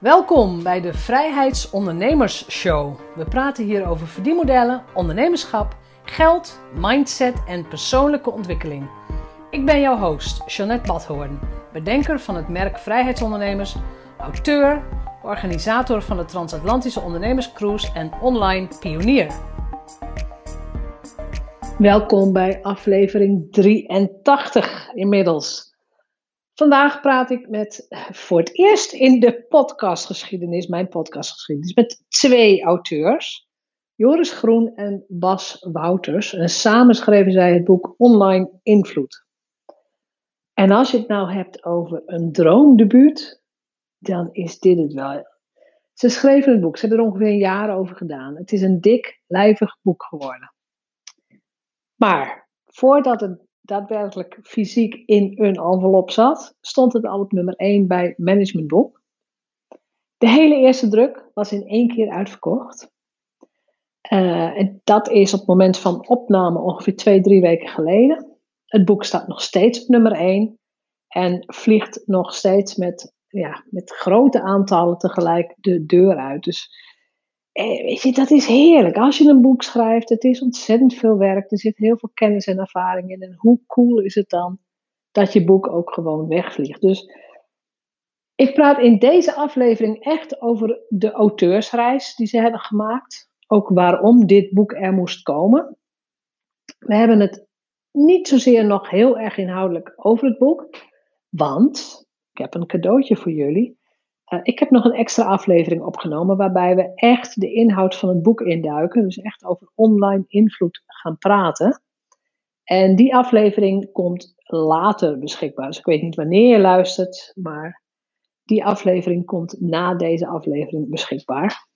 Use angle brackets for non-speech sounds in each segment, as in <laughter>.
Welkom bij de Vrijheidsondernemers Show. We praten hier over verdienmodellen, ondernemerschap, geld, mindset en persoonlijke ontwikkeling. Ik ben jouw host, Jeanette Badhoorn, bedenker van het merk Vrijheidsondernemers, auteur, organisator van de Transatlantische Ondernemerscruise en online pionier. Welkom bij aflevering 83 inmiddels. Vandaag praat ik met, voor het eerst in de podcastgeschiedenis, mijn podcastgeschiedenis, met twee auteurs. Joris Groen en Bas Wouters. En samen schreven zij het boek Online Invloed. En als je het nou hebt over een droomdebuut, dan is dit het wel. Ze schreven het boek, ze hebben er ongeveer een jaar over gedaan. Het is een dik, lijvig boek geworden. Maar voordat het daadwerkelijk fysiek in een envelop zat, stond het al op nummer 1 bij Management Book. De hele eerste druk was in één keer uitverkocht. Uh, en dat is op het moment van opname ongeveer twee, drie weken geleden. Het boek staat nog steeds op nummer 1 en vliegt nog steeds met, ja, met grote aantallen tegelijk de deur uit. Dus eh, weet je, dat is heerlijk. Als je een boek schrijft, het is ontzettend veel werk. Er zit heel veel kennis en ervaring in. En hoe cool is het dan dat je boek ook gewoon wegvliegt? Dus ik praat in deze aflevering echt over de auteursreis die ze hebben gemaakt. Ook waarom dit boek er moest komen. We hebben het niet zozeer nog heel erg inhoudelijk over het boek. Want, ik heb een cadeautje voor jullie. Uh, ik heb nog een extra aflevering opgenomen waarbij we echt de inhoud van het boek induiken. Dus echt over online invloed gaan praten. En die aflevering komt later beschikbaar. Dus ik weet niet wanneer je luistert, maar die aflevering komt na deze aflevering beschikbaar.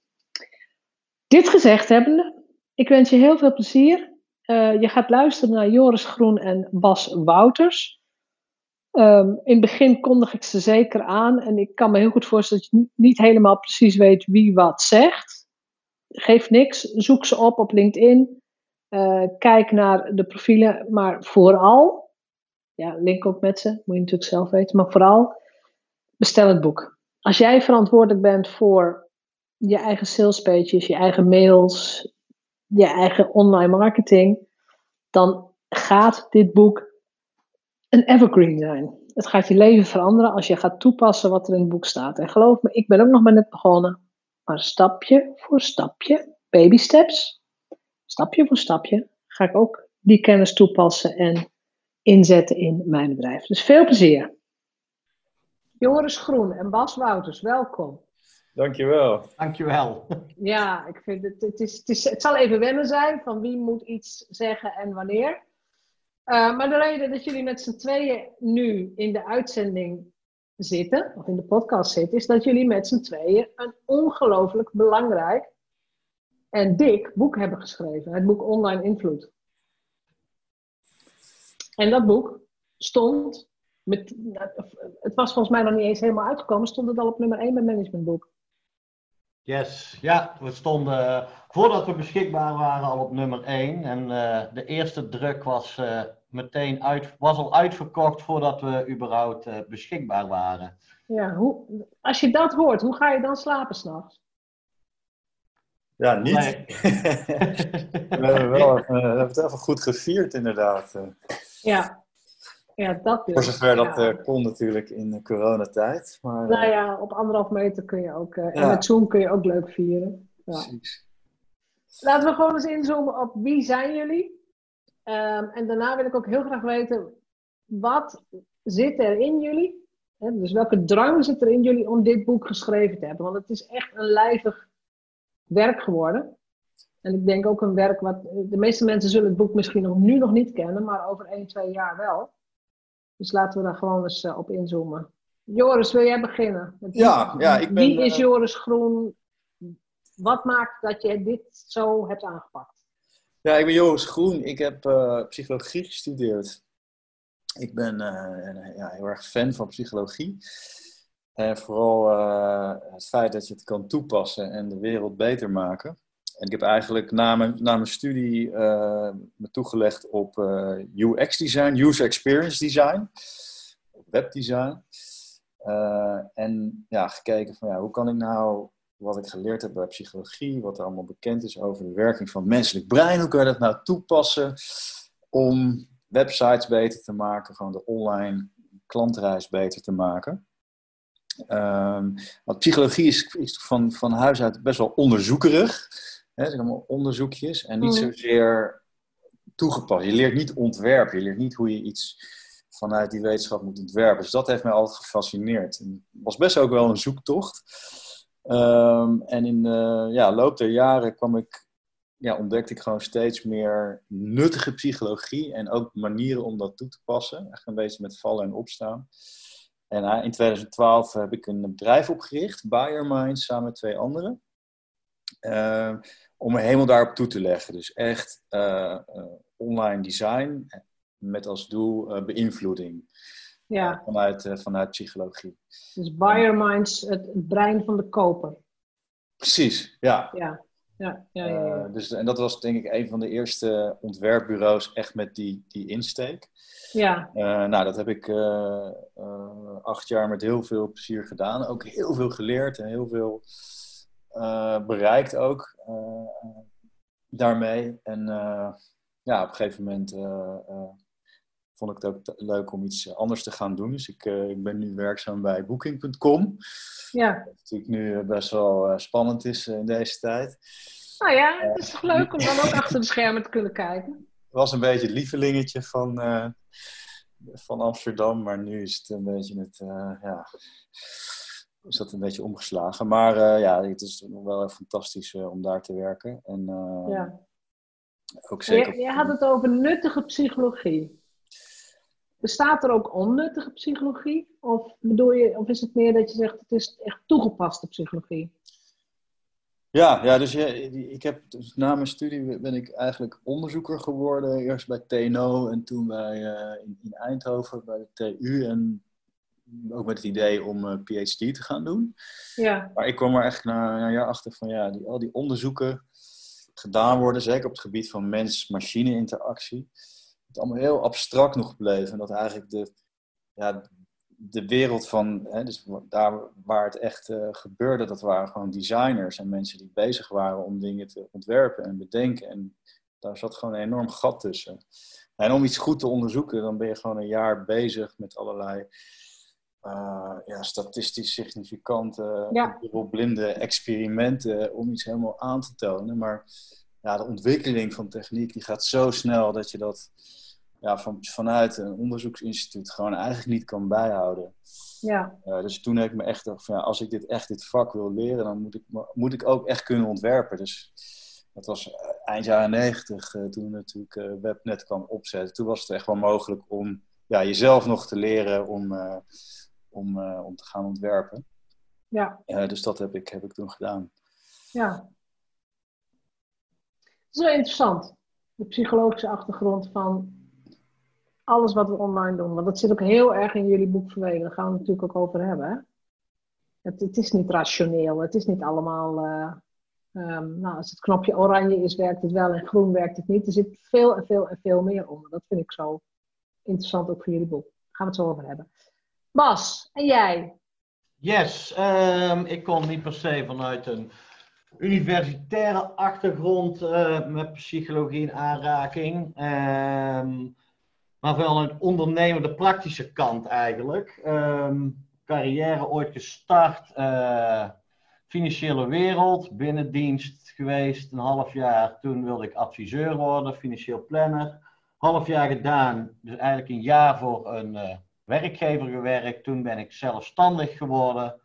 Dit gezegd hebbende, ik wens je heel veel plezier. Uh, je gaat luisteren naar Joris Groen en Bas Wouters. Um, in het begin kondig ik ze zeker aan en ik kan me heel goed voorstellen dat je niet helemaal precies weet wie wat zegt. Geef niks, zoek ze op op LinkedIn, uh, kijk naar de profielen, maar vooral, ja, link ook met ze, moet je natuurlijk zelf weten, maar vooral bestel het boek. Als jij verantwoordelijk bent voor je eigen sales pages, je eigen mails, je eigen online marketing, dan gaat dit boek een evergreen zijn. Het gaat je leven veranderen als je gaat toepassen wat er in het boek staat. En geloof me, ik ben ook nog maar net begonnen. Maar stapje voor stapje, baby steps, stapje voor stapje, ga ik ook die kennis toepassen en inzetten in mijn bedrijf. Dus veel plezier. Joris Groen en Bas Wouters, welkom. Dankjewel. Dankjewel. Ja, ik vind het, het, is, het, is, het zal even wennen zijn van wie moet iets zeggen en wanneer. Uh, maar de reden dat jullie met z'n tweeën nu in de uitzending zitten, of in de podcast zitten, is dat jullie met z'n tweeën een ongelooflijk belangrijk en dik boek hebben geschreven. Het boek Online Invloed. En dat boek stond, met, het was volgens mij nog niet eens helemaal uitgekomen, stond het al op nummer 1 bij Managementboek. Yes, ja, we stonden voordat we beschikbaar waren al op nummer 1. En uh, de eerste druk was uh, meteen uit, was al uitverkocht voordat we überhaupt uh, beschikbaar waren. Ja, hoe, als je dat hoort, hoe ga je dan slapen s'nachts? Ja, niet. Nee. <laughs> we hebben wel we hebben het even goed gevierd, inderdaad. Ja, ja, dat dus. Voor zover dat ja. kon natuurlijk in de coronatijd. Maar, nou ja, op anderhalf meter kun je ook. Uh, ja. En met Zoom kun je ook leuk vieren. Ja. Precies. Laten we gewoon eens inzoomen op wie zijn jullie? Um, en daarna wil ik ook heel graag weten, wat zit er in jullie? Dus welke drang zit er in jullie om dit boek geschreven te hebben? Want het is echt een lijvig werk geworden. En ik denk ook een werk wat. De meeste mensen zullen het boek misschien nog, nu nog niet kennen, maar over 1, 2 jaar wel. Dus laten we daar gewoon eens uh, op inzoomen. Joris, wil jij beginnen? Ja, ja, ik ben, Wie is Joris Groen? Wat maakt dat je dit zo hebt aangepakt? Ja, ik ben Joris Groen. Ik heb uh, psychologie gestudeerd. Ik ben uh, ja, heel erg fan van psychologie. En vooral het feit dat je het kan toepassen en de wereld beter maken. En ik heb eigenlijk na mijn, na mijn studie uh, me toegelegd op uh, UX design, user experience design, webdesign. Eh, en ja, gekeken van ja, hoe kan ik nou wat ik geleerd heb bij psychologie, wat er allemaal bekend is over de werking van menselijk brein, hoe kan je dat nou toepassen om websites beter te maken, gewoon de online klantreis beter te maken. Um, want psychologie is, is, van, van huis uit best wel onderzoekerig. Hè, zijn allemaal onderzoekjes en niet mm. zozeer toegepast. Je leert niet ontwerpen, je leert niet hoe je iets vanuit die wetenschap moet ontwerpen. Dus dat heeft mij altijd gefascineerd. Het was best ook wel een zoektocht. Um, en in de ja, loop der jaren kwam ik, ja, ontdekte ik gewoon steeds meer nuttige psychologie en ook manieren om dat toe te passen. Echt een beetje met vallen en opstaan. En uh, in 2012 heb ik een bedrijf opgericht, Buyer Minds, samen met twee anderen. Uh, om helemaal daarop toe te leggen. Dus echt uh, online design met als doel beïnvloeding. Ja. vanuit, vanuit psychologie. Dus buyer minds, het, brein van de koper. Precies, ja. Ja, ja, ja, ja, ja. dus, en dat was denk ik een van de eerste ontwerpbureaus echt met die, die insteek. Ja. nou, dat heb ik acht jaar met heel veel plezier gedaan. Ook heel veel geleerd en heel veel bereikt ook uh, daarmee. En ja, op een gegeven moment vond ik het ook leuk om iets anders te gaan doen. Dus ik, ik ben nu werkzaam bij Booking.com. Ja. Wat natuurlijk nu best wel spannend is in deze tijd. Nou ja, het is toch leuk om dan ook achter de schermen te kunnen kijken. Het was een beetje het lievelingetje van, van Amsterdam, maar nu is het een beetje het, ja, is dat een beetje omgeslagen. Maar uh, ja, het is nog wel fantastisch uh, om daar te werken. En, uh, ja. ook zeker... Je, had het over nuttige psychologie. Bestaat er ook onnuttige psychologie? Of, bedoel je, of is het meer dat je zegt het is echt toegepaste psychologie? Ja, ja dus ja, ik heb, dus na mijn studie ben ik eigenlijk onderzoeker geworden. Eerst bij TNO en toen bij, in, in Eindhoven bij de TU. En ook met het idee om een eh, PhD te gaan doen. Ja. Maar ik kwam er echt na een jaar achter van ja, die, al die onderzoeken gedaan worden, zeker op het gebied van mens-machine interactie. Het allemaal heel abstract nog gebleven. En dat eigenlijk de, ja, de wereld van, hè, dus daar waar het echt uh, gebeurde, dat waren gewoon designers en mensen die bezig waren om dingen te ontwerpen en bedenken. En daar zat gewoon een enorm gat tussen. En om iets goed te onderzoeken, dan ben je gewoon een jaar bezig met allerlei uh, ja, statistisch significante, ja. blinde experimenten om iets helemaal aan te tonen. Maar ja, de ontwikkeling van techniek die gaat zo snel dat je dat ja, van, vanuit een onderzoeksinstituut gewoon eigenlijk niet kan bijhouden. Ja. Uh, dus toen heb ik me echt gedacht van ja, als ik dit echt dit vak wil leren, dan moet ik, moet ik ook echt kunnen ontwerpen. Dus dat was eh, eind jaren negentig, uh, toen natuurlijk uh, Webnet kwam opzetten. Toen was het echt wel mogelijk om ja, jezelf nog te leren om om, uh, om te gaan ontwerpen. Ja. Uh, dus dat heb ik, heb ik toen gedaan. Ja. Het is wel interessant, de psychologische achtergrond van alles wat we online doen. Want dat zit ook heel erg in jullie boek verweven. Daar gaan we het natuurlijk ook over hebben. Hè? Het, het, is niet rationeel. Het is niet allemaal. Uh, um, nou, als het knopje oranje is, werkt het wel en groen werkt het niet. Er zit veel en veel en veel meer onder. Dat vind ik zo interessant ook voor jullie boek. Daar gaan we het zo over hebben. Bas, en jij? Yes, um, ik kom niet per se vanuit een universitaire achtergrond uh, met psychologie in aanraking. Um, maar wel een ondernemende praktische kant eigenlijk. Um, carrière ooit gestart, uh, financiële wereld, binnendienst geweest, een half jaar. Toen wilde ik adviseur worden, financieel planner. Half jaar gedaan, dus eigenlijk een jaar voor een uh, werkgever gewerkt. Toen ben ik zelfstandig geworden.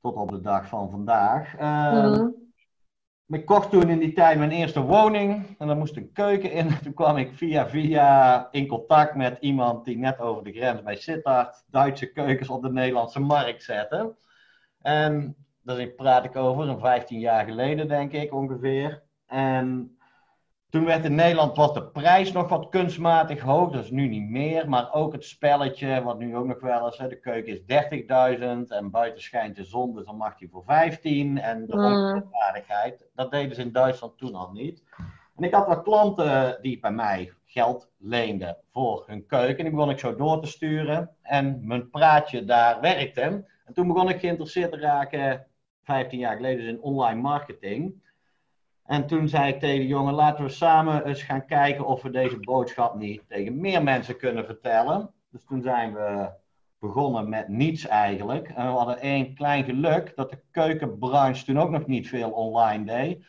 Tot op de dag van vandaag. Uh, Ik kocht toen in die tijd mijn eerste woning. En daar moest een keuken in. <laughs> Toen kwam ik via via in contact met iemand die net over de grens bij Sittard Duitse keukens op de Nederlandse markt zette. En daar praat ik over, een 15 jaar geleden denk ik ongeveer. En toen werd in Nederland was de prijs nog wat kunstmatig hoog, dat is nu niet meer. Maar ook het spelletje, wat nu ook nog wel eens, hè, de keuken is 30.000 en buiten schijnt de zon, dus dan mag die voor 15. En de onwaardigheid, dat deden ze in Duitsland toen al niet. En ik had wat klanten die bij mij geld leenden voor hun keuken. En die begon ik zo door te sturen. En mijn praatje daar werkte. En toen begon ik geïnteresseerd te raken, 15 jaar geleden, dus in online marketing. En toen zei ik tegen de jongen, laten we samen eens gaan kijken of we deze boodschap niet tegen meer mensen kunnen vertellen. Dus toen zijn we begonnen met niets eigenlijk. En we hadden één klein geluk dat de keukenbranche toen ook nog niet veel online deed.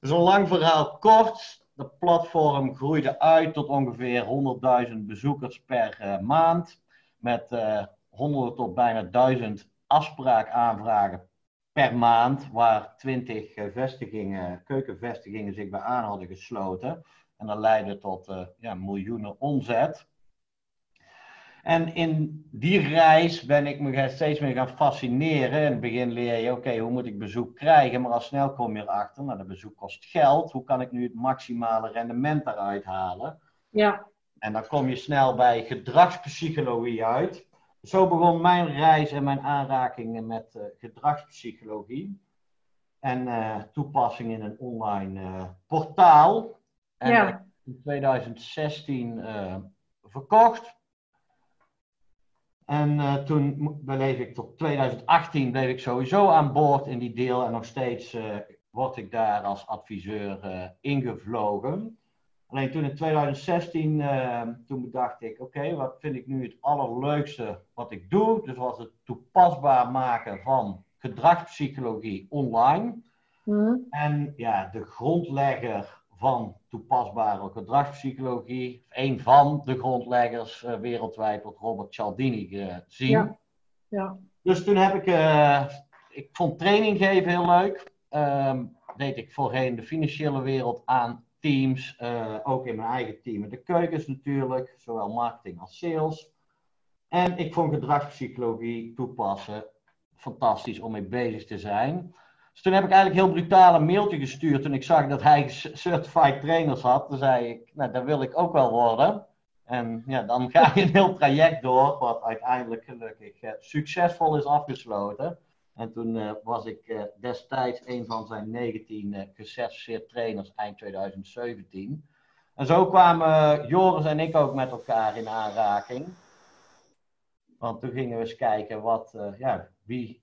Dus een lang verhaal kort. De platform groeide uit tot ongeveer 100.000 bezoekers per uh, maand. Met uh, honderden tot bijna 1000 afspraakaanvragen per maand. Waar 20 uh, vestigingen, keukenvestigingen zich bij aan hadden gesloten. En dat leidde tot ja, miljoenen omzet. En in die reis ben ik me steeds meer gaan fascineren. In het begin leer je, oké, hoe moet ik bezoek krijgen? Maar al snel kom je erachter, nou, dat bezoek kost geld. Hoe kan ik nu het maximale rendement daaruit halen? Ja. En dan kom je snel bij gedragspsychologie uit. Zo begon mijn reis en mijn aanrakingen met uh, gedragspsychologie. En uh, toepassing in een online uh, portaal. En ja. in 2016 verkocht. En toen bleef ik tot 2018 bleef ik sowieso aan boord in die deel en nog steeds word ik daar als adviseur ingevlogen. Alleen toen in 2016, toen bedacht ik, oké, wat vind ik nu het allerleukste wat ik doe? Dus was het toepasbaar maken van gedragspsychologie online. Mm. En ja, de grondlegger van toepasbare gedragspsychologie. Een van de grondleggers uh, wereldwijd wordt Robert Cialdini gezien. Ja. ja. Dus toen heb ik, uh, ik vond training geven heel leuk. Um, deed ik voorheen de financiële wereld aan teams, uh, ook in mijn eigen team. In de keukens natuurlijk, zowel marketing als sales. En ik vond gedragspsychologie toepassen fantastisch om mee bezig te zijn. Dus toen heb ik eigenlijk heel brutaal een mailtje gestuurd toen ik zag dat hij <laughs> certified trainers had. Toen zei ik, nou, dat wil ik ook wel worden. En ja, dan ga je een heel traject door, wat uiteindelijk gelukkig uh, succesvol is afgesloten. En toen uh, was ik uh, destijds een van zijn 19 gecertificeerd trainers eind 2017. En zo kwamen Joris en ik ook met elkaar in aanraking. Want toen gingen we eens kijken wat, ja, wie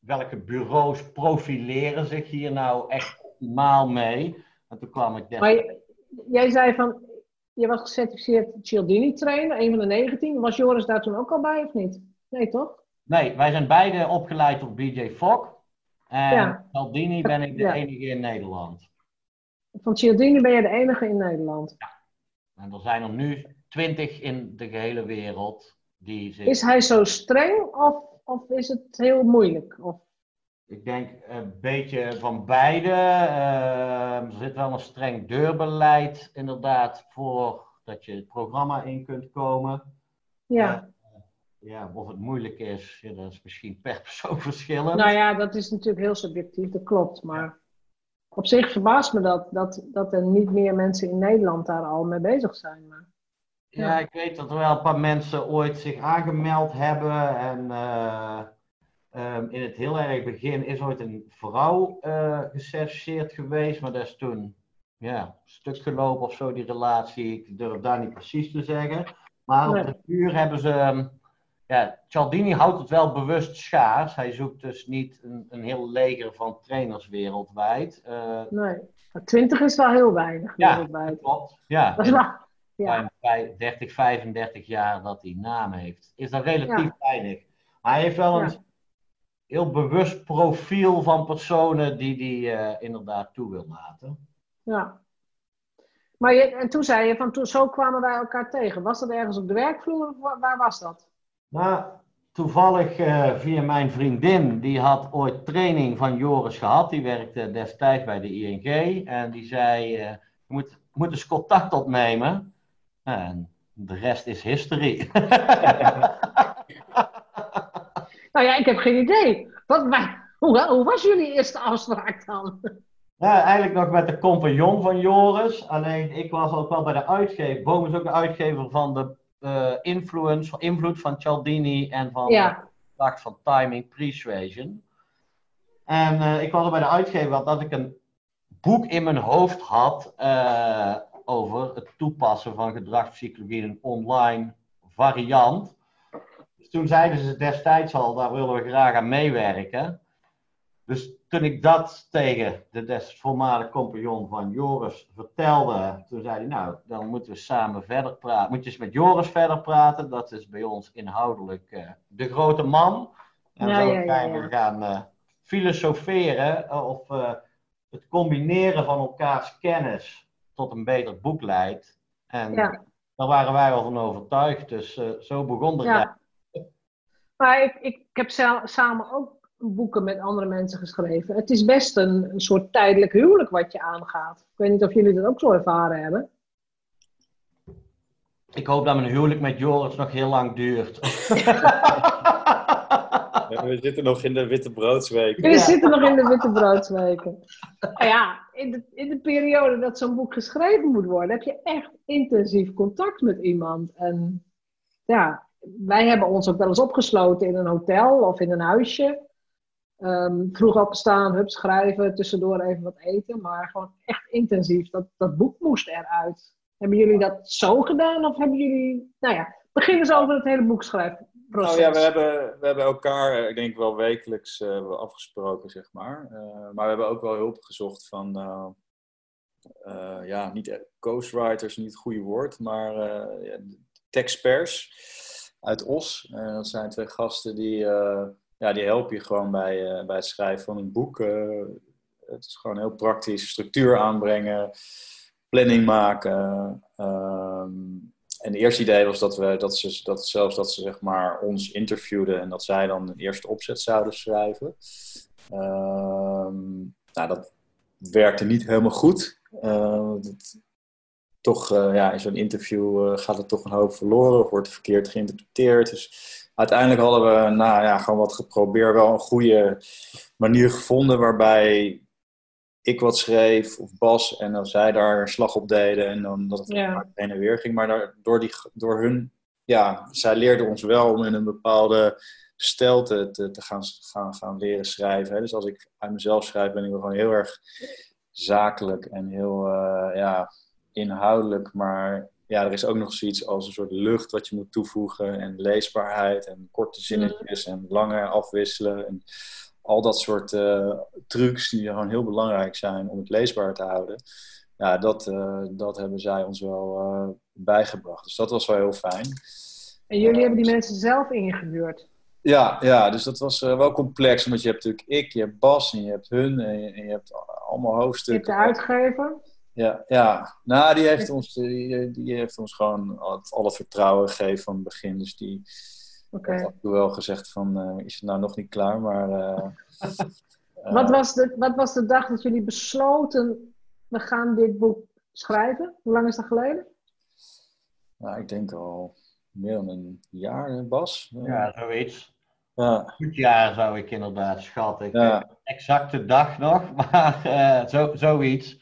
welke bureaus profileren zich hier nou echt optimaal mee? En toen kwam ik Maar je, jij zei van, je was gecertificeerd Cialdini trainer, een van de 19. Was Joris daar toen ook al bij of niet? Nee, toch? Nee, wij zijn beide opgeleid door BJ Fogg. En Ja. Cialdini ben ik de Ja. enige in Nederland. Van Cialdini ben je de enige in Nederland. En er zijn er nu twintig in de gehele wereld die zich... Is hij zo streng of, of is het heel moeilijk? Of, Ik denk een beetje van beide. Ehm, er zit wel een streng deurbeleid, inderdaad, voor dat je het programma in kunt komen. ja. Ja, of het moeilijk is, ja, dat is misschien per persoon <laughs> verschillend. Nou ja, dat is natuurlijk heel subjectief, dat klopt. Maar op zich verbaast me dat, dat, dat er niet meer mensen in Nederland daar al mee bezig zijn. Maar, Ja, ik weet dat er wel een paar mensen ooit zich aangemeld hebben. En eh, ehm, in het heel erg begin is ooit een vrouw gecertificeerd geweest. Maar dat is toen ja, stuk gelopen of zo, die relatie. Ik durf daar niet precies te zeggen. Maar Nee. op de duur hebben ze... ja, Cialdini houdt het wel bewust schaars. Hij zoekt dus niet een, een heel leger van trainers wereldwijd. Eh, nee, maar 20 is wel heel weinig Ja. wereldwijd. klopt. Ja, Dat is wel, ja. ruim vij- 30, 35 jaar dat hij naam heeft, is dat relatief Ja. weinig. Maar hij heeft wel een Ja. heel bewust profiel van personen die hij eh, inderdaad toe wil laten. ja. Maar je, en toen zei je van, toen, zo kwamen wij elkaar tegen. Was dat ergens op de werkvloer waar was dat? Nou, toevallig eh, via mijn vriendin, die had ooit training van Joris gehad. Die werkte destijds bij de ING. En die zei, eh, je moet, moet eens contact opnemen. En de rest is history. <laughs> Nou ja, ik heb geen idee. Wat, hoe was jullie eerste afspraak dan? Ja, eigenlijk nog met de compagnon van Joris. Alleen ik was ook wel bij de uitgever. Boom is ook de uitgever van de eh, influence, invloed van Cialdini en van Ja. de kracht van timing, persuasion. En eh, ik was er bij de uitgever dat ik een boek in mijn hoofd had eh, over het toepassen van gedragspsychologie in een online variant. Dus toen zeiden ze destijds al, daar willen we graag aan meewerken. Dus toen ik dat tegen de des voormalige compagnon van Joris vertelde, toen zei hij, nou, dan moeten we samen verder praten. Moet je eens met Joris verder praten, dat is bij ons inhoudelijk uh, de grote man. En ja, zo ja, we gaan uh, filosoferen uh, of het combineren van elkaars kennis tot een beter boek leidt. En daar waren wij wel van overtuigd, dus zo begon de ja. Maar ik, ik, ik heb samen ook boeken met andere mensen geschreven. Het is best een, een soort tijdelijk huwelijk wat je aangaat. Ik weet niet of jullie dat ook zo ervaren hebben. Ik hoop dat mijn huwelijk met Joris nog heel lang duurt. <laughs> we zitten nog in de witte broodsweken. We zitten nog in de witte broodsweken. Nou ja, in de, in de periode dat zo'n boek geschreven moet worden, heb je echt intensief contact met iemand. En ja, wij hebben ons ook wel eens opgesloten in een hotel of in een huisje. Um, vroeg opstaan, hup, schrijven, tussendoor even wat eten. Maar gewoon echt intensief. Dat, dat boek moest eruit. Hebben jullie dat zo gedaan? Of hebben jullie... Nou ja, begin eens over het hele boek schrijven. Nou ja, we hebben, we hebben elkaar, eh, ik denk wel wekelijks uh, afgesproken, zeg maar. Uh, maar we hebben ook wel hulp gezocht van, uh, ja, niet ghostwriters, niet het goede woord, maar ja, tekstpers uit Os. dat zijn twee gasten die ja, die help je gewoon bij, uh, bij het schrijven van een boek. Uh, het is gewoon heel praktisch. Structuur aanbrengen, planning maken. Uh, en het eerste idee was dat we dat ze dat zelfs dat ze zeg maar ons interviewden en dat zij dan een eerste opzet zouden schrijven. Ehm, nou, dat werkte niet helemaal goed. Uh, toch, uh, ja, in zo'n interview gaat er toch een hoop verloren of wordt het verkeerd geïnterpreteerd. Dus uiteindelijk hadden we nou ja, gewoon wat geprobeerd, wel een goede manier gevonden waarbij ik wat schreef of Bas en dan zij daar slag op deden en dan dat het ja. heen en weer ging. Maar door, die, door hun, ja, zij leerden ons wel om in een bepaalde stijl te, te, te gaan, gaan, gaan leren schrijven. Hè. Dus als ik uit mezelf schrijf, ben ik gewoon heel erg zakelijk en heel uh, ja, inhoudelijk, maar ja, er is ook nog zoiets als een soort lucht wat je moet toevoegen en leesbaarheid en korte zinnetjes en lange afwisselen en al dat soort uh, trucs die gewoon heel belangrijk zijn om het leesbaar te houden. Ja, dat, uh, dat hebben zij ons wel uh, bijgebracht. Dus dat was wel heel fijn. En jullie hebben die mensen zelf ingehuurd? Ja, ja, dus dat was wel complex. Want je hebt natuurlijk ik, je hebt Bas en je hebt hun en je, en je hebt allemaal hoofdstukken. Je hebt de uitgever? Ja, ja. nou, die heeft, ons, die, die heeft ons gewoon al, al het vertrouwen gegeven van het begin. Dus die okay. heeft wel gezegd van, uh, is het nou nog niet klaar, maar... Uh, wat, was de, wat was de dag dat jullie besloten, we gaan dit boek schrijven? Hoe lang is dat geleden? Nou, ik denk al meer dan een jaar, Bas. Ja, zoiets. Ja. Goed jaar zou ik inderdaad schatten. Ik ja. exacte dag nog, <laughs> maar uh, zo, zoiets.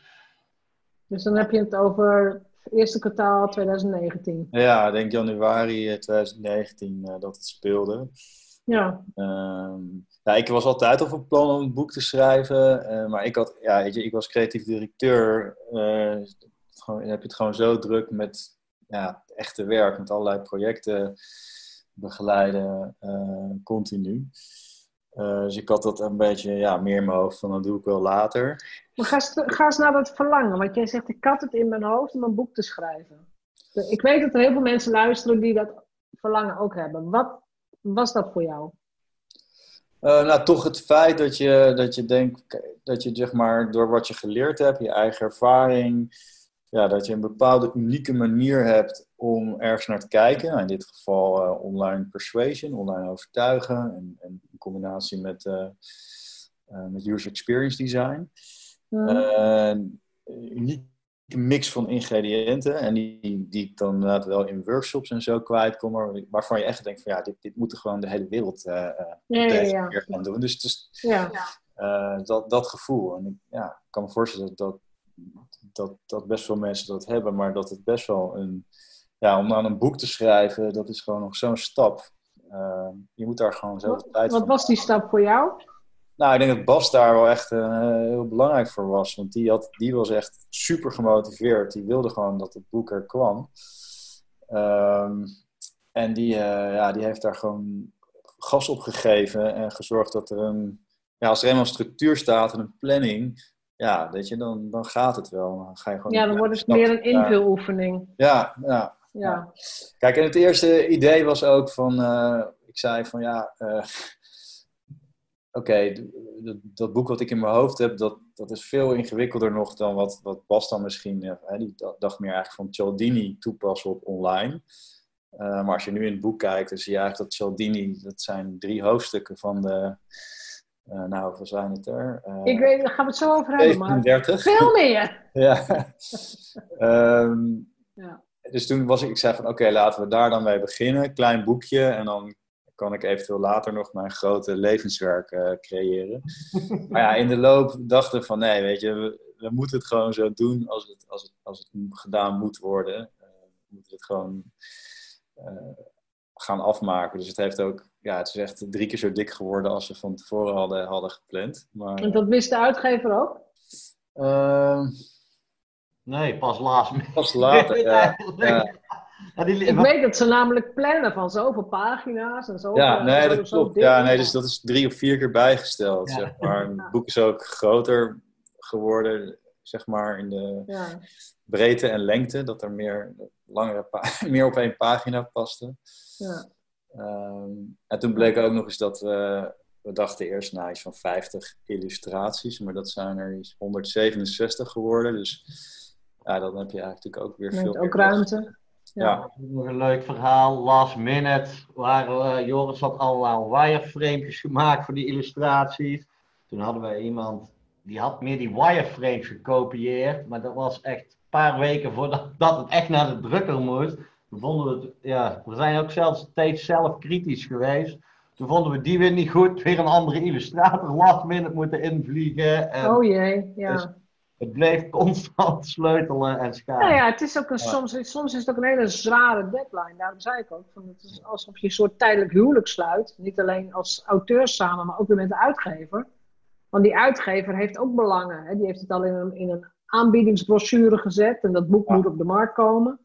Dus dan heb je het over het eerste kwartaal 2019. Ja, ik denk januari 2019 uh, dat het speelde. Ja. Ja, ik was altijd al van plan om een boek te schrijven, uh, maar ik, had, ja, weet je, ik was creatief directeur. Uh, gewoon, heb je het gewoon zo druk met ja, echte werk, met allerlei projecten begeleiden, continu. Uh, dus ik had dat een beetje ja, meer in mijn hoofd van dat doe ik wel later. Maar ga, ga eens naar dat verlangen. Want jij zegt ik had het in mijn hoofd om een boek te schrijven. Ik weet dat er heel veel mensen luisteren die dat verlangen ook hebben. Wat was dat voor jou? Uh, nou, toch het feit dat je, dat je denkt dat je zeg maar door wat je geleerd hebt, je eigen ervaring, ja, dat je een bepaalde unieke manier hebt om ergens naar te kijken. Nou, in dit geval uh, online persuasion, online overtuigen. En, en in combinatie met, uh, uh, met user experience design. een unieke mix van ingrediënten. En die, die dan inderdaad wel in workshops en zo kwijtkomen. Waarvan je echt denkt van ja, dit, dit moet gewoon de hele wereld uh, ja, ja, ja. gaan doen. Dus, dus dat, dat gevoel. En ik ja, ik kan me voorstellen dat dat, dat best veel mensen dat hebben, maar dat het best wel een. Ja, om aan een boek te schrijven, dat is gewoon nog zo'n stap. Uh, je moet daar gewoon zo tijd Wat was die stap voor jou? Nou, ik denk dat Bas daar wel echt uh, heel belangrijk voor was. Want die, had, die was echt super gemotiveerd. Die wilde gewoon dat het boek er kwam. Um, en die, uh, ja, die heeft daar gewoon gas op gegeven en gezorgd dat er een... Ja, als er eenmaal structuur staat en een planning, ja, weet je, dan, dan gaat het wel. Dan ga je gewoon ja, dan wordt het meer een invuloefening. Ja, ja, ja. Kijk, en het eerste idee was ook van, uh, ik zei van ja, uh, oké, dat boek wat ik in mijn hoofd heb, dat, dat is veel ingewikkelder nog dan wat, wat Bas dan misschien, uh, die dacht meer eigenlijk van Cialdini toepassen op online. maar als je nu in het boek kijkt, dan zie je eigenlijk dat Cialdini, dat zijn drie hoofdstukken van de, nou, hoeveel zijn het er? ik weet, daar gaan we het zo over hebben, 37. maar veel meer! <laughs> ja. um, <laughs> ja dus toen was ik, ik zei van oké, laten we daar dan mee beginnen. Klein boekje en dan kan ik eventueel later nog mijn grote levenswerk uh, creëren. <laughs> maar ja, in de loop dachten we van nee, weet je, we, we, moeten het gewoon zo doen als het, als het, als het gedaan moet worden. Uh, we moeten het gewoon uh, gaan afmaken. Dus het heeft ook, ja, het is echt drie keer zo dik geworden als we van tevoren hadden, hadden gepland. Maar, en dat wist de uitgever ook? Ehm, Nee, pas laatst. Pas later, <laughs> ja. ja. die, ik weet dat ze namelijk plannen van zoveel pagina's en zoveel... Ja, nee, dat klopt. Ja, nee, dus dat is drie of vier keer bijgesteld, zeg maar. Het boek is ook groter geworden, zeg maar, in de ja. breedte en lengte. Dat er meer, langere <laughs> meer op één pagina paste. Ja. Um, en toen bleek ook nog eens dat we... We dachten eerst naar iets van 50 illustraties, maar dat zijn er iets 167 geworden. Dus ja, dan heb je eigenlijk ook weer veel. Ook ruimte. Ja. Nog een leuk verhaal, last minute, waar uh, Joris had allemaal wireframes gemaakt voor die illustraties. Toen hadden we iemand, die had meer die wireframes gekopieerd, maar dat was echt een paar weken voordat <laughs> dat het echt naar de drukker moest. Toen vonden we het, ja, we zijn ook zelfs steeds zelf kritisch geweest. Toen vonden we die weer niet goed, weer een andere illustrator last minute moeten invliegen. En oh jee, ja. Dus het bleef <laughs> constant sleutelen en schaam. Nou ja, het is ook een, soms, soms is het ook een hele zware deadline. Daarom zei ik ook, van het is alsof je een soort tijdelijk huwelijk sluit. Niet alleen als auteur samen, maar ook weer met de uitgever. Want die uitgever heeft ook belangen. Hè? Die heeft het al in een, in een aanbiedingsbrochure gezet. En dat boek moet op de markt komen.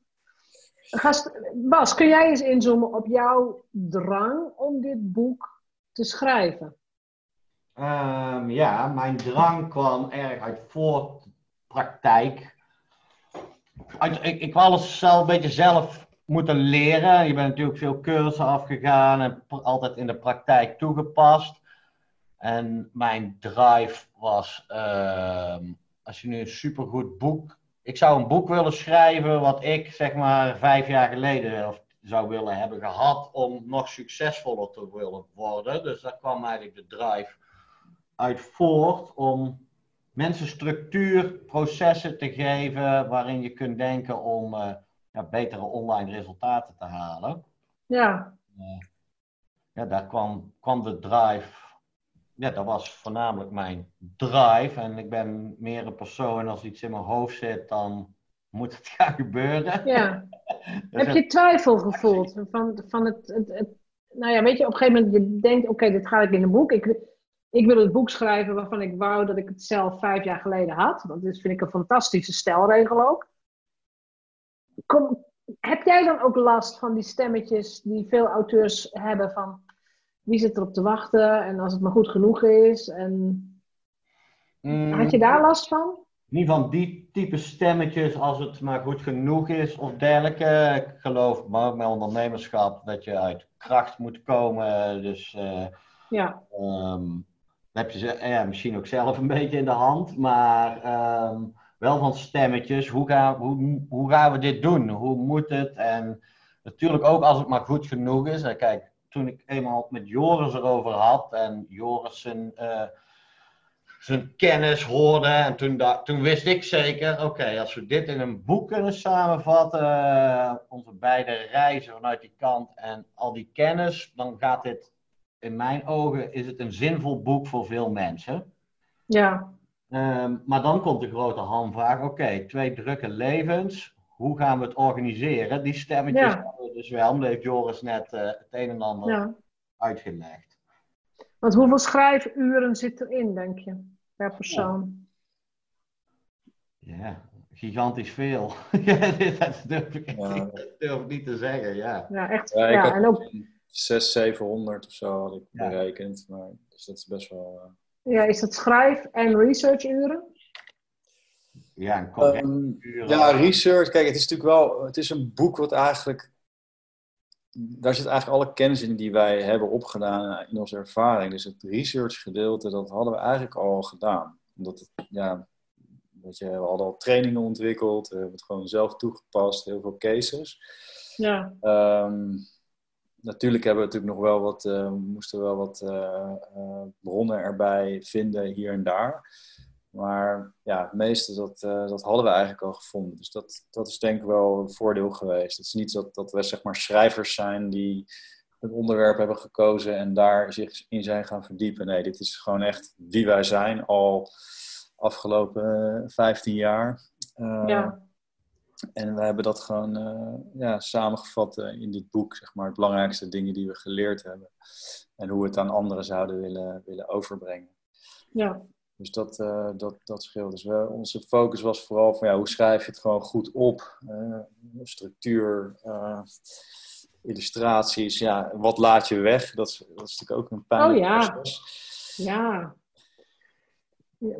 Gast, Bas, kun jij eens inzoomen op jouw drang om dit boek te schrijven? Um, ja, mijn drang kwam erg uit voortpraktijk. Uit, ik, ik alles zelf een beetje zelf moeten leren. Je bent natuurlijk veel cursussen afgegaan en altijd in de praktijk toegepast. En mijn drive was, uh, als je nu een supergoed boek... Ik zou een boek willen schrijven wat ik zeg maar vijf jaar geleden zou willen hebben gehad om nog succesvoller te willen worden. Dus daar kwam eigenlijk de drive uit voort om mensen structuur, processen te geven waarin je kunt denken om uh, ja, betere online resultaten te halen. Ja. Uh, ja, daar kwam, kwam de drive. Ja, dat was voornamelijk mijn drive. En ik ben meer een persoon als iets in mijn hoofd zit, dan moet het <laughs> gaan gebeuren. Ja. <laughs> dus Heb je twijfel gevoeld van, van het, het, het, Nou ja, weet je, op een gegeven moment je denkt, oké, dit ga ik in een boek. Ik, ik wil het boek schrijven waarvan ik wou dat ik het zelf vijf jaar geleden had. Want dat vind ik een fantastische stelregel ook. Kom, heb jij dan ook last van die stemmetjes die veel auteurs hebben van wie zit erop te wachten en als het maar goed genoeg is? En... Mm. Had je daar last van? Niet van die type stemmetjes als het maar goed genoeg is of dergelijke. Ik geloof maar met ondernemerschap dat je uit kracht moet komen. Dus uh, ja. Um, heb je ze ja, misschien ook zelf een beetje in de hand, maar ehm, wel van stemmetjes. Hoe gaan, hoe, hoe gaan we dit doen? Hoe moet het? En natuurlijk ook als het maar goed genoeg is. En kijk, toen ik eenmaal met Joris erover had en Joris zijn, uh, zijn kennis hoorde, en toen, toen wist ik zeker, oké, als we dit in een boek kunnen samenvatten, onze beide reizen vanuit die kant en al die kennis, dan gaat dit in mijn ogen is het een zinvol boek voor veel mensen. Ja. Um, maar dan komt de grote hamvraag: oké, twee drukke levens. Hoe gaan we het organiseren? Die stemmetjes ja. dus wel. Dat heeft Joris net uh, het een en ander ja. uitgelegd. Want hoeveel schrijfuren zit erin, denk je, per persoon? Ja, gigantisch veel. <laughs> dat durf ik, Ja. dat durf ik niet te zeggen, ja. Ja, echt. Ja, ik Ja, had en ook, 600, 700 of zo had ik Ja. berekend. Maar, dus dat is best wel... eh, ja, is dat schrijf- en researchuren? Ja, een correct Ehm, ja, research. Kijk, het is natuurlijk wel. Het is een boek wat eigenlijk. Daar zit eigenlijk alle kennis in die wij hebben opgedaan in onze ervaring. Dus het research gedeelte, dat hadden we eigenlijk al gedaan. Omdat het, ja, weet je, we hadden al trainingen ontwikkeld, we hebben het gewoon zelf toegepast, heel veel cases. Ja, Ehm, natuurlijk hebben we natuurlijk nog wel wat, eh, moesten wel wat eh, eh, bronnen erbij vinden hier en daar. Maar ja, het meeste dat, dat hadden we eigenlijk al gevonden. Dus dat, dat is denk ik wel een voordeel geweest. Het is niet dat, dat we zeg maar schrijvers zijn die een onderwerp hebben gekozen en daar zich in zijn gaan verdiepen. Nee, dit is gewoon echt wie wij zijn al afgelopen eh, 15 jaar. Ja, en we hebben dat gewoon eh, ja, samengevat eh, in dit boek, zeg maar, het belangrijkste dingen die we geleerd hebben. En hoe we het aan anderen zouden willen, willen overbrengen. ja, Dus dat, eh, dat, dat scheelt. Dus we, onze focus was vooral van ja, hoe schrijf je het gewoon goed op? Structuur, illustraties, ja, wat laat je weg? Dat is, dat is natuurlijk ook een pijnlijk Oh ja. proces. ja.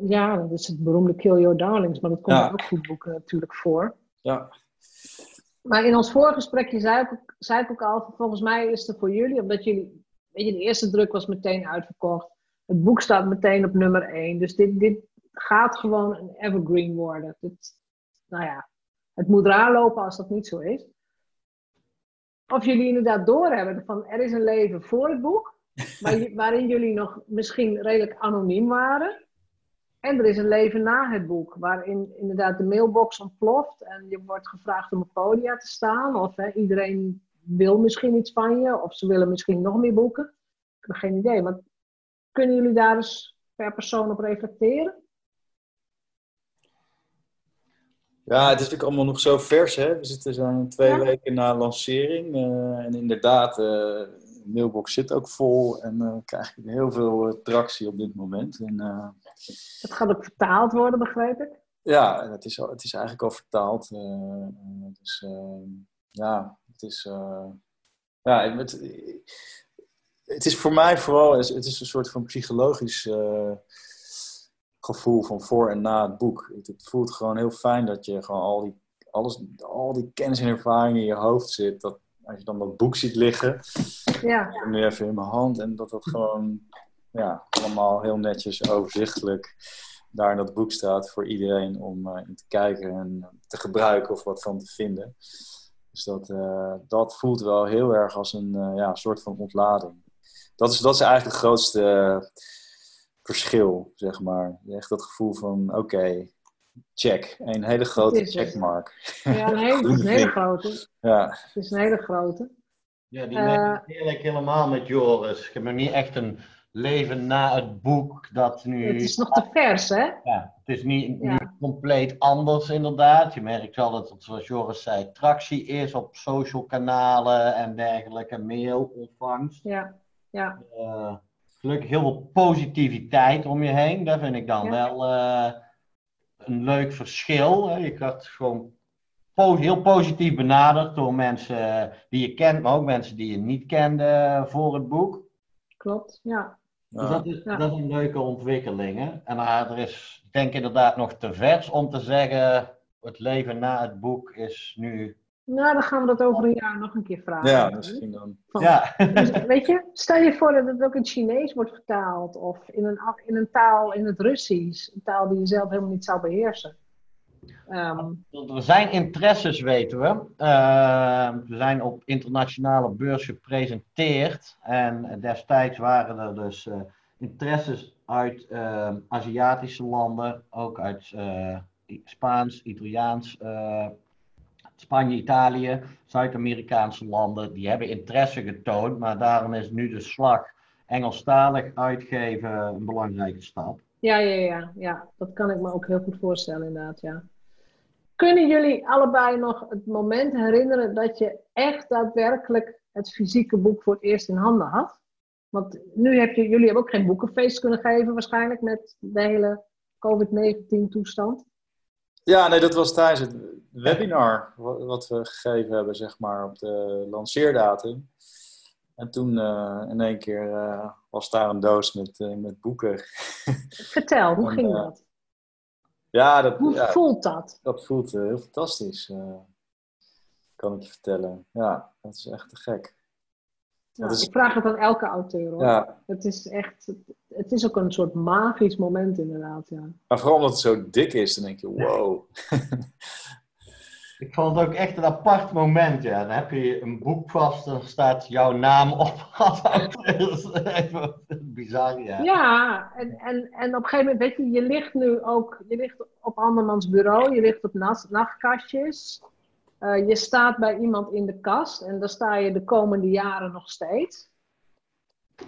Ja, dat is het beroemde Kill Your Darlings, maar dat komt Ja. ook goed boeken natuurlijk voor. Ja, Maar in ons voorgesprekje zei ik, ook, zei ik ook al, volgens mij is het voor jullie, omdat jullie, weet je, de eerste druk was meteen uitverkocht. Het boek staat meteen op nummer 1. Dus dit, dit gaat gewoon een evergreen worden. Dit, nou ja, het moet raar lopen als dat niet zo is. Of jullie inderdaad doorhebben van er is een leven voor het boek, <laughs> waar- waarin jullie nog misschien redelijk anoniem waren. En er is een leven na het boek, waarin inderdaad de mailbox ontploft en je wordt gevraagd om op podia te staan. Of hè, iedereen wil misschien iets van je, of ze willen misschien nog meer boeken. Ik heb geen idee, maar kunnen jullie daar eens per persoon op reflecteren? Ja, het is natuurlijk allemaal nog zo vers. Hè? We zitten zo'n twee Ja. weken na lancering. eh, en inderdaad, eh, de mailbox zit ook vol. En eh krijg je heel veel tractie op dit moment. En, Het gaat ook vertaald worden, begreep ik. ja, het is, al, het is eigenlijk al vertaald. eh, eh, dus eh, ja, het is... ja, het, het is voor mij vooral... Het is een soort van psychologisch... gevoel van voor en na het boek. Het, het voelt gewoon heel fijn dat je gewoon al die, alles, al die kennis en ervaring in je hoofd zit. Dat, als je dan dat boek ziet liggen, Ja, nu even in mijn hand, en dat dat gewoon ja, allemaal heel netjes, overzichtelijk daar in dat boek staat voor iedereen om eh, in te kijken en te gebruiken of wat van te vinden. Dus dat, eh, dat voelt wel heel erg als een eh, ja, soort van ontlading. Dat is, dat is eigenlijk het grootste verschil, zeg maar. Echt dat gevoel van, oké, check. Een hele grote checkmark. ja een, hele, het is een hele grote. Ja, Het is een hele grote. Ja, die merk ik eerlijk helemaal met Joris. Je hebt nog niet echt een leven na het boek dat nu... Het is nog te vers, hè? Ja, het is niet nu compleet anders inderdaad. Je merkt wel dat het, zoals Joris zei, tractie is op social kanalen en dergelijke, mail, ontvangst. Ja, ja, Eh, gelukkig heel veel positiviteit om je heen. Dat vind ik dan Ja. wel eh, een leuk verschil. Hè. Je wordt gewoon heel positief benaderd door mensen die je kent, maar ook mensen die je niet kende voor het boek. klopt. Ja, Dus dat is, dat is een leuke ontwikkeling. Hè? En uh, er is, ik denk inderdaad nog te vers om te zeggen, het leven na het boek is nu... nou dan gaan we dat over een jaar nog een keer vragen. ja misschien dan. Van- Ja, Dus, weet je, stel je voor dat het ook in het Chinees wordt vertaald of in een, in een taal in het Russisch, een taal die je zelf helemaal niet zou beheersen. Ehm, er zijn interesses, weten we. Uh, we zijn op internationale beurs gepresenteerd. En destijds waren er dus uh, interesses uit uh, Aziatische landen, ook uit uh, Spaans, Italiaans, uh, Spanje, Italië, Zuid-Amerikaanse landen. Die hebben interesse getoond, maar daarom is nu de slag Engelstalig uitgeven een belangrijke stap. ja, ja, ja, ja, dat kan ik me ook heel goed voorstellen, inderdaad. Ja. Kunnen jullie allebei nog het moment herinneren dat je echt daadwerkelijk het fysieke boek voor het eerst in handen had? Want nu heb je, jullie hebben ook geen boekenfeest kunnen geven waarschijnlijk met de hele COVID-19 toestand. Ja, nee, dat was tijdens het webinar wat we gegeven hebben, zeg maar, op de lanceerdatum. En toen uh, in één keer uh, was daar een doos met, uh, met boeken. Vertel, hoe <laughs> en, ging dat? Ja, dat, hoe ja, voelt dat? Dat voelt heel fantastisch, kan ik je vertellen. Ja, dat is echt te gek. Ja, is... Ik vraag het aan elke auteur hoor. Ja. Het is echt, het is ook een soort magisch moment inderdaad, ja. Maar vooral omdat het zo dik is, dan denk je, <laughs> wow. Ik vond het ook echt een apart moment, ja. Dan heb je een boek vast en staat jouw naam op als auteur. Even bizar, ja. Ja, en, en, en op een gegeven moment, weet je, je ligt nu ook, je ligt op andermans bureau, je ligt op nachtkastjes. Uh, je staat bij iemand in de kast en daar sta je de komende jaren nog steeds.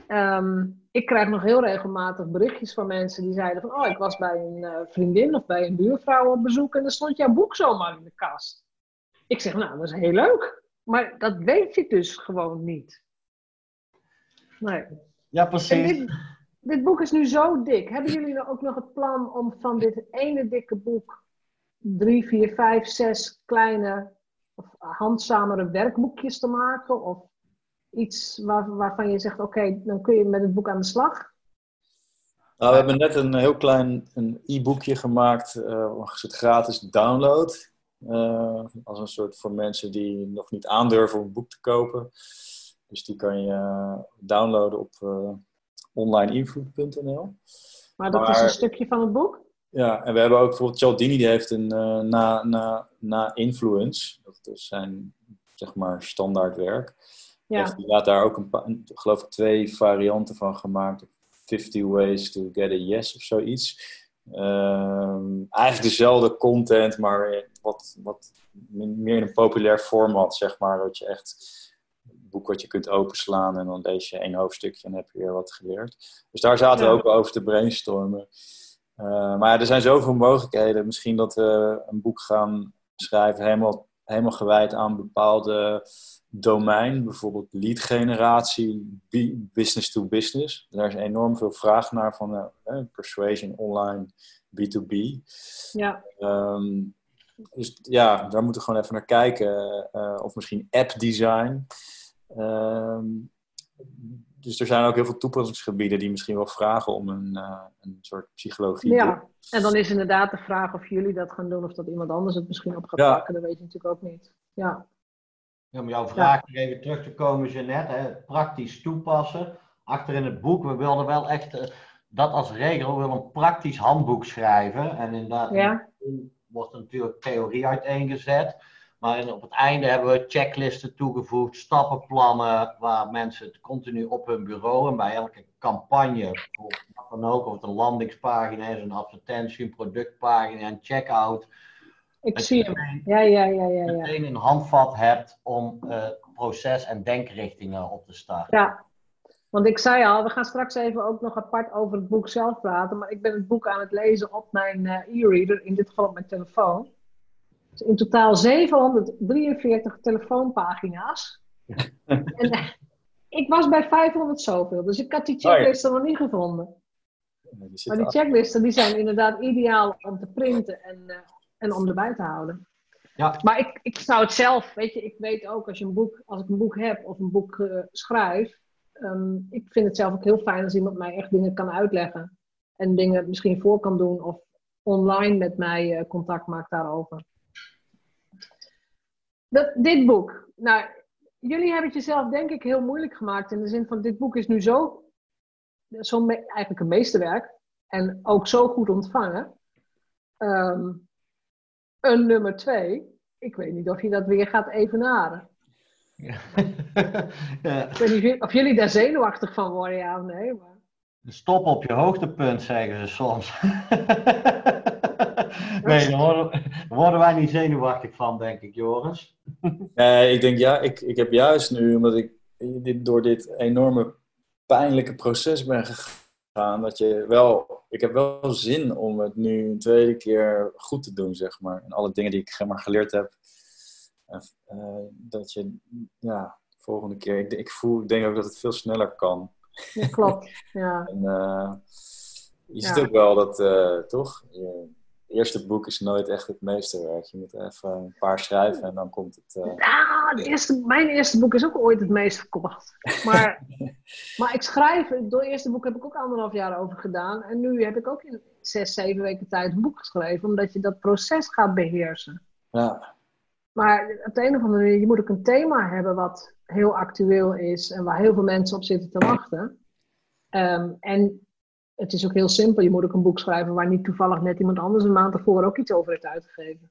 Um, ik krijg nog heel regelmatig berichtjes van mensen die zeiden van... oh, ik was bij een uh, vriendin of bij een buurvrouw op bezoek... en er stond jouw boek zomaar in de kast. Ik zeg, nou, dat is heel leuk. Maar dat weet je dus gewoon niet. Nee. Ja, precies. Dit, dit, boek is nu zo dik. Hebben jullie nou ook nog het plan om van dit ene dikke boek... drie, vier, vijf, zes kleine of handzamere werkboekjes te maken? Of iets waar, waarvan je zegt, oké, dan kun je met het boek aan de slag? Nou, we hebben net een heel klein e-boekje gemaakt, uh, een soort gratis download. Uh, als een soort voor mensen die nog niet aandurven om een boek te kopen. Dus die kan je downloaden op uh, onlineinvloed.nl. Maar dat is een stukje van het boek? Ja, en we hebben ook bijvoorbeeld Cialdini, die heeft een uh, na, na, na influence. Dat is zijn, zeg maar, standaard werk. Ja. Die laat daar ook een, geloof ik, twee varianten van gemaakt. 50 ways to get a yes of zoiets. Uh, eigenlijk dezelfde content, maar wat, wat meer in een populair format, zeg maar. Dat je echt een boek wat je kunt openslaan en dan lees je één hoofdstukje en heb je weer wat geleerd. Dus daar zaten we ook over te brainstormen. Uh, maar er zijn zoveel mogelijkheden. Misschien dat we een boek gaan schrijven helemaal, helemaal gewijd aan bepaalde domein, bijvoorbeeld lead generatie, business to business. Daar is enorm veel vraag naar van uh, persuasion online, B2B. Ja. Um, dus ja, daar moeten we gewoon even naar kijken. Uh, of misschien app design. Um, dus er zijn ook heel veel toepassingsgebieden die misschien wel vragen om een, uh, een soort psychologie. Ja, en dan is inderdaad de vraag of jullie dat gaan doen of dat iemand anders het misschien op gaat ja. pakken. Dat weet je natuurlijk ook niet. Ja. Ja, om jouw vraag ja. even terug te komen, Jeannette, hè, praktisch toepassen. Achter in het boek, we wilden wel echt uh, dat als regel, we willen een praktisch handboek schrijven. En inderdaad, ja. wordt er natuurlijk theorie uiteengezet. Maar op het einde hebben we checklisten toegevoegd, stappenplannen, waar mensen het continu op hun bureau en bij elke campagne, of wat dan ook, of het een landingspagina is, een advertentie, een productpagina, een checkout. Ik zie hem. Ja, ja, ja, ja, ja. Meteen een handvat hebt om uh, proces- en denkrichtingen op te starten. Ja, want ik zei al, we gaan straks even ook nog apart over het boek zelf praten. Maar ik ben het boek aan het lezen op mijn uh, e-reader, in dit geval op mijn telefoon. Dus in totaal 743 telefoonpagina's. <laughs> en uh, ik was bij 500 zoveel, dus ik had die checklisten nog niet gevonden. Maar die checklisten die zijn inderdaad ideaal om te printen en, uh, en om erbij te houden. Ja. Maar ik, ik zou het zelf, weet je, ik weet ook als, je een boek, als ik een boek heb of een boek uh, schrijf, um, ik vind het zelf ook heel fijn als iemand mij echt dingen kan uitleggen. En dingen misschien voor kan doen of online met mij uh, contact maakt daarover. Dat, dit boek. Nou, jullie hebben het jezelf denk ik heel moeilijk gemaakt. In de zin van, dit boek is nu zo, zo eigenlijk een meesterwerk. En ook zo goed ontvangen. Um, een nummer twee. Ik weet niet of je dat weer gaat evenaren. Ja. <laughs> ja. Ik weet niet of jullie daar zenuwachtig van worden, ja of nee. Maar... Stop op je hoogtepunt, zeggen ze soms. <laughs> <laughs> nee, daar worden, worden, wij niet zenuwachtig van, denk ik, Joris. <laughs> Nee, ik denk ja, ik, ik heb juist nu, omdat ik dit, door dit enorme pijnlijke proces ben gegaan, dat je wel, ik heb wel zin om het nu een tweede keer goed te doen, zeg maar. En alle dingen die ik zeg maar, geleerd heb, uh, dat je, ja, volgende keer, ik, ik, voel, ik denk ook dat het veel sneller kan. Ja, klopt. <laughs> Ja. En, uh, je Ja. ziet ook wel dat, uh, toch? Je eerste boek is nooit echt het meesterwerk. Je moet even een paar schrijven en dan komt het. Uh... Ja, het eerste, mijn eerste boek is ook ooit het meest verkocht. Maar, <laughs> maar ik schrijf, door het eerste boek heb ik ook anderhalf jaar over gedaan. En nu heb ik ook in zes, zeven weken tijd een boek geschreven, omdat je dat proces gaat beheersen. Ja. Maar op de een of andere manier, je moet ook een thema hebben wat heel actueel is en waar heel veel mensen op zitten te wachten. Um, en het is ook heel simpel. Je moet ook een boek schrijven waar niet toevallig net iemand anders een maand ervoor ook iets over heeft uitgegeven.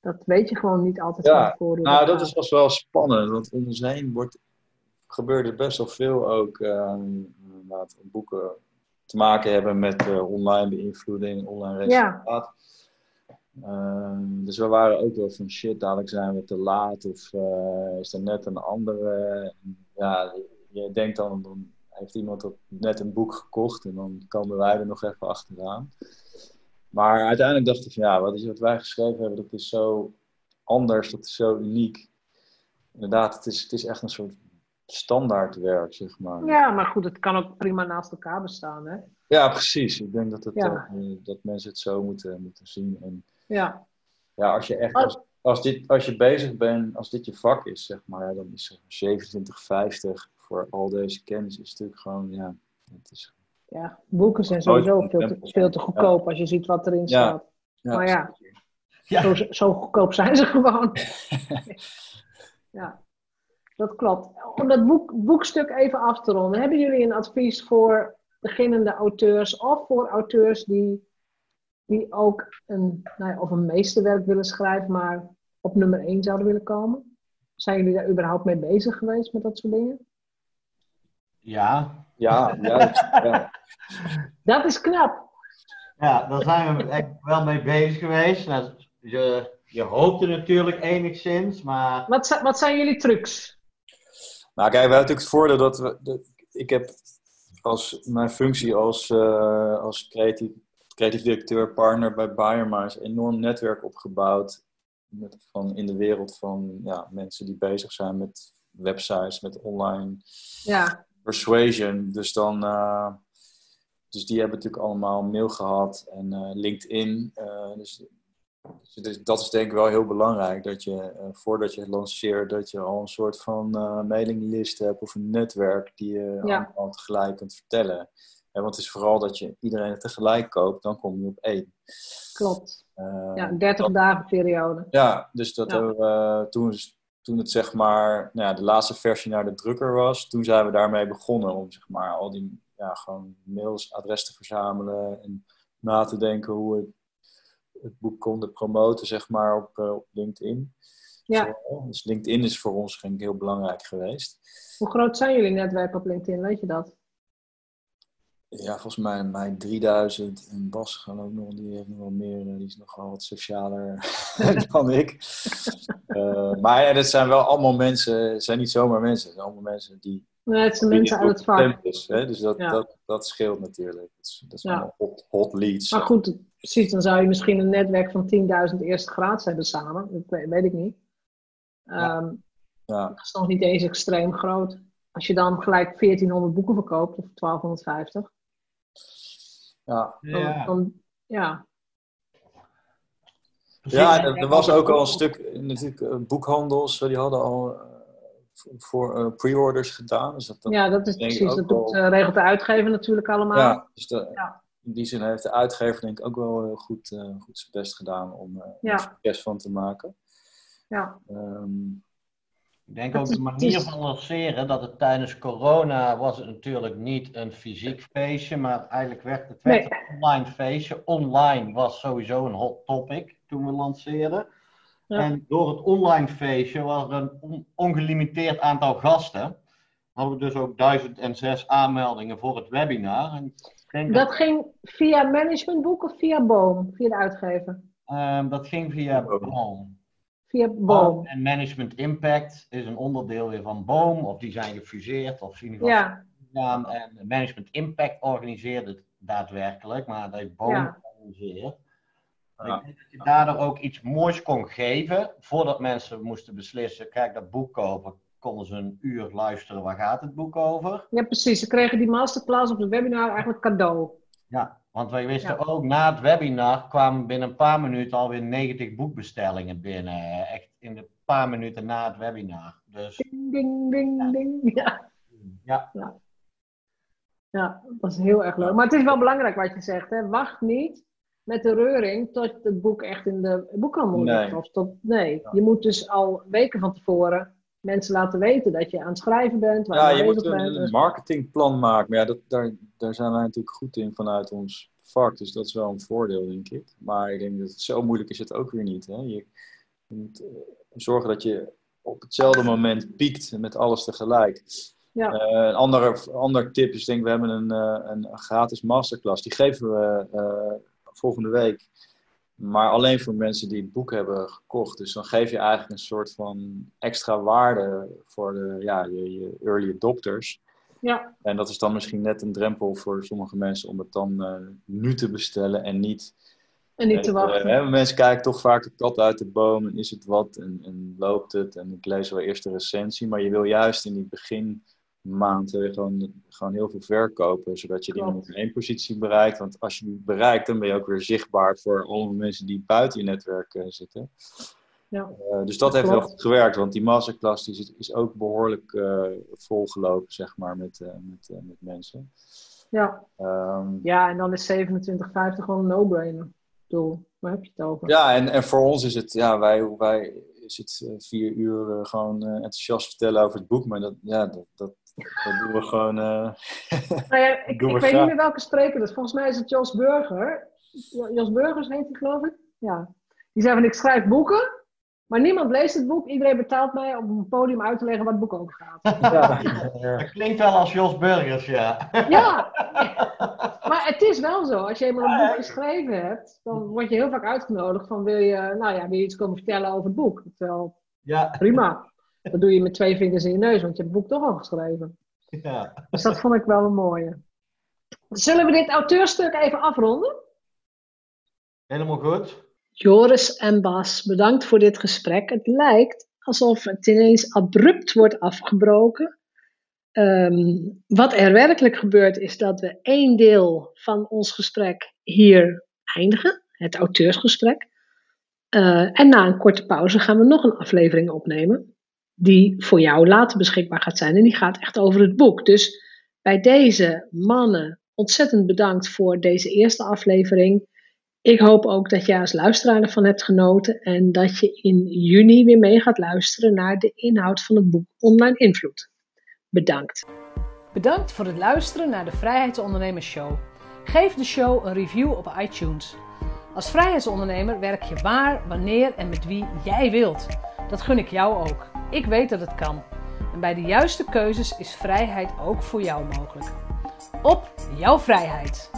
Dat weet je gewoon niet altijd ja, van tevoren. Nou, dat is wel spannend, want ons heen wordt, gebeurt er best wel veel ook um, boeken te maken hebben met uh, online beïnvloeding, online resultaat. Ja. Um, dus we waren ook wel van shit, dadelijk zijn we te laat of uh, is er net een andere. Ja, je denkt dan, dan heeft iemand net een boek gekocht en dan komen wij er nog even achteraan. Maar uiteindelijk dacht ik van ja, wat, is, wat wij geschreven hebben, dat is zo anders, dat is zo uniek. Inderdaad, het is, het is echt een soort standaardwerk, zeg maar. Ja, maar goed, het kan ook prima naast elkaar bestaan, hè? Ja, precies. Ik denk dat, het, Ja. uh, dat mensen het zo moeten, moeten zien. En Ja, ja, als je echt, als, als, dit, als je bezig bent, als dit je vak is, zeg maar, ja, dan is 27,50 voor al deze kennis is natuurlijk gewoon, ja, het is, ja. boeken zijn sowieso veel te, veel te goedkoop als je ziet wat erin Ja. staat. ja, Maar ja. Ja. Zo, zo goedkoop zijn ze gewoon. <laughs> ja, dat klopt. Om dat boek, boekstuk even af te ronden, hebben jullie een advies voor beginnende auteurs of voor auteurs die, die ook een, nou ja, of een meesterwerk willen schrijven, maar op nummer 1 zouden willen komen? Zijn jullie daar überhaupt mee bezig geweest met dat soort dingen? Ja, ja, juist, ja. Dat is knap. ja, daar zijn we echt wel mee bezig geweest. Nou, je, je hoopte natuurlijk enigszins, maar Wat, wat zijn jullie trucs? Nou, kijk, we hebben natuurlijk het voordeel dat we. dat- ik heb als mijn functie als, eh, als creatief, creatief directeur, partner bij Bayermaas een enorm netwerk opgebouwd. Met, van, in de wereld van ja, mensen die bezig zijn met websites, met online Ja, persuasion. Dus dan. eh, dus die hebben natuurlijk allemaal mail gehad en eh, LinkedIn. eh, dus, dus dat is denk ik wel heel belangrijk. Dat je voordat je het lanceert, dat je al een soort van mailinglist hebt of een netwerk die je Ja. allemaal tegelijk kunt vertellen. Want het is vooral dat je iedereen tegelijk koopt, dan kom je op één. klopt. Eh, Ja, 30 dagen periode. ja, dus dat Ja. we, eh, toen, toen het zeg maar nou ja, de laatste versie naar de drukker was, toen zijn we daarmee begonnen om zeg maar al die ja, gewoon mails, te verzamelen en na te denken hoe we het boek konden promoten zeg maar op, eh, op LinkedIn. Ja. Dus LinkedIn is voor ons denk ik, heel belangrijk geweest. Hoe groot zijn jullie netwerken op LinkedIn? Weet je dat? Ja, volgens mij, mij 3000 en Bas gaan ook nog, die heeft nog wel meer, eh, die is nogal wat socialer <laughs> <laughs> dan ik. Eh, maar ja, dat zijn wel allemaal mensen, het zijn niet zomaar mensen, het zijn allemaal mensen die Nee, het zijn mensen uit het vak. Is, hè? Dus dat, Ja. dat, dat scheelt natuurlijk. Dat is, dat is Ja. allemaal hot, hot leads. Maar goed, precies, dan zou je misschien een netwerk van 10.000 eerste graads hebben samen. Dat weet, weet ik niet. Ehm, Ja, Dat is nog niet eens extreem groot. Als je dan gelijk 1400 boeken verkoopt, of 1250, ja. dan ja, ja, dan, ja. precies. ja er, er was ook al een stuk, natuurlijk, eh, boekhandels, eh, die hadden al eh, voor- eh, pre-orders gedaan. Dus dat, dat, ja, dat is precies. Dat doet, eh, regelt de uitgever natuurlijk allemaal. ja, dus de- Ja. in die zin heeft de uitgever denk ik ook wel heel goed, goed zijn best gedaan om eh, Ja. er succes van te maken. Ja. Ehm, Ik denk ook de manier van lanceren, dat het tijdens corona was het natuurlijk niet een fysiek feestje, maar eigenlijk werd het werd Nee. een online feestje. Online was sowieso een hot topic toen we lanceerden. Ja. En door het online feestje was er een on- ongelimiteerd aantal gasten. Hadden we dus ook 1006 aanmeldingen voor het webinar. En ik denk dat, Dat ging via managementboek of via Boom? Via de uitgever? ehm, dat ging via Boom. Via Boom. En Management Impact is een onderdeel weer van Boom, of die zijn gefuseerd, of in ieder geval Ja, gedaan. En Management Impact organiseerde het daadwerkelijk, maar dat heeft Boom Ja. georganiseerd. Ja. Ik denk dat je daardoor ook iets moois kon geven, voordat mensen moesten beslissen, ik dat boek kopen, konden ze een uur luisteren. Waar gaat het boek over? Ja, precies. Ze kregen die masterclass op het webinar eigenlijk cadeau. Ja, want wij wisten ook na het webinar kwamen binnen een paar minuten alweer 90 boekbestellingen binnen. Echt in de paar minuten na het webinar. Dus, ding, ding, ding, ding. <laughs> Ja. Ja. ja. Ja, dat is heel erg leuk. Maar het is wel belangrijk wat je zegt. Hè? Wacht niet met de reuring tot het boek echt in de boekhandel nee. ligt. Of tot, nee, je moet dus al weken van tevoren mensen laten weten dat je aan het schrijven bent. Waar ja, je, je moet een, bent. een marketingplan maken. Maar ja, dat, daar, daar zijn wij natuurlijk goed in vanuit ons vak. Dus dat is wel een voordeel, denk ik. Maar ik denk dat het zo moeilijk is het ook weer niet. Hè? Je, je moet uh, zorgen dat je op hetzelfde moment piekt met alles tegelijk. Ja. Uh, een andere, ander tip is, denk ik, we hebben een, uh, een, gratis masterclass. Die geven we uh, volgende week. Maar alleen voor mensen die het boek hebben gekocht. Dus dan geef je eigenlijk een soort van extra waarde voor de, ja, je, je early adopters. Ja. En dat is dan misschien net een drempel voor sommige mensen om het dan uh, nu te bestellen en niet. En niet te wachten. Uh, mensen kijken toch vaak de kat uit de boom en is het wat en, en loopt het. En ik lees wel eerst de recensie. Maar je wil juist in die begin maand wil je gewoon, gewoon heel veel verkopen, zodat je die nummer één positie bereikt. Want als je die bereikt, dan ben je ook weer zichtbaar voor alle mensen die buiten je netwerk uh, zitten. Ja. Uh, dus dat heeft heel goed gewerkt, want die masterclass die is, is ook behoorlijk uh, volgelopen, zeg maar, met, met, met mensen. Ja. Um, ja, en dan is 27,50 gewoon een no-brainer. Doel, waar heb je het over? Ja, en, en voor ons is het, ja, wij, wij is het vier uur gewoon enthousiast vertellen over het boek, maar dat, ja, dat, dat, dat doen we gewoon. nou ja, <laughs> ik, ik weet niet meer welke spreker dat is. Volgens mij is het Jos Burger. Jos Burgers heet hij, geloof ik. Ja. Die zei van: Ik schrijf boeken, maar niemand leest het boek. Iedereen betaalt mij om een podium uit te leggen waar het boek over gaat. <laughs> Ja. Dat klinkt wel als Jos Burgers, ja. <laughs> Ja, maar het is wel zo. Als je eenmaal een boek geschreven hebt, dan word je heel vaak uitgenodigd van wil je, nou ja, wil je iets komen vertellen over het boek? Terwijl, ja. prima. Dat doe je met twee vingers in je neus, want je hebt het boek toch al geschreven. Ja. Dus dat vond ik wel een mooie. Zullen we dit auteurstuk even afronden? Helemaal goed. Joris en Bas, bedankt voor dit gesprek. Het lijkt alsof het ineens abrupt wordt afgebroken. Um, wat er werkelijk gebeurt is dat we één deel van ons gesprek hier eindigen, het auteursgesprek. Uh, en na een korte pauze gaan we nog een aflevering opnemen, die voor jou later beschikbaar gaat zijn. En die gaat echt over het boek. Dus bij deze mannen ontzettend bedankt voor deze eerste aflevering. Ik hoop ook dat jij als luisteraar ervan hebt genoten en dat je in juni weer mee gaat luisteren naar de inhoud van het boek Online Invloed. Bedankt. Bedankt voor het luisteren naar de Vrijheidsondernemers Show. Geef de show een review op iTunes. Als vrijheidsondernemer werk je waar, wanneer en met wie jij wilt. Dat gun ik jou ook. Ik weet dat het kan. En bij de juiste keuzes is vrijheid ook voor jou mogelijk. Op jouw vrijheid!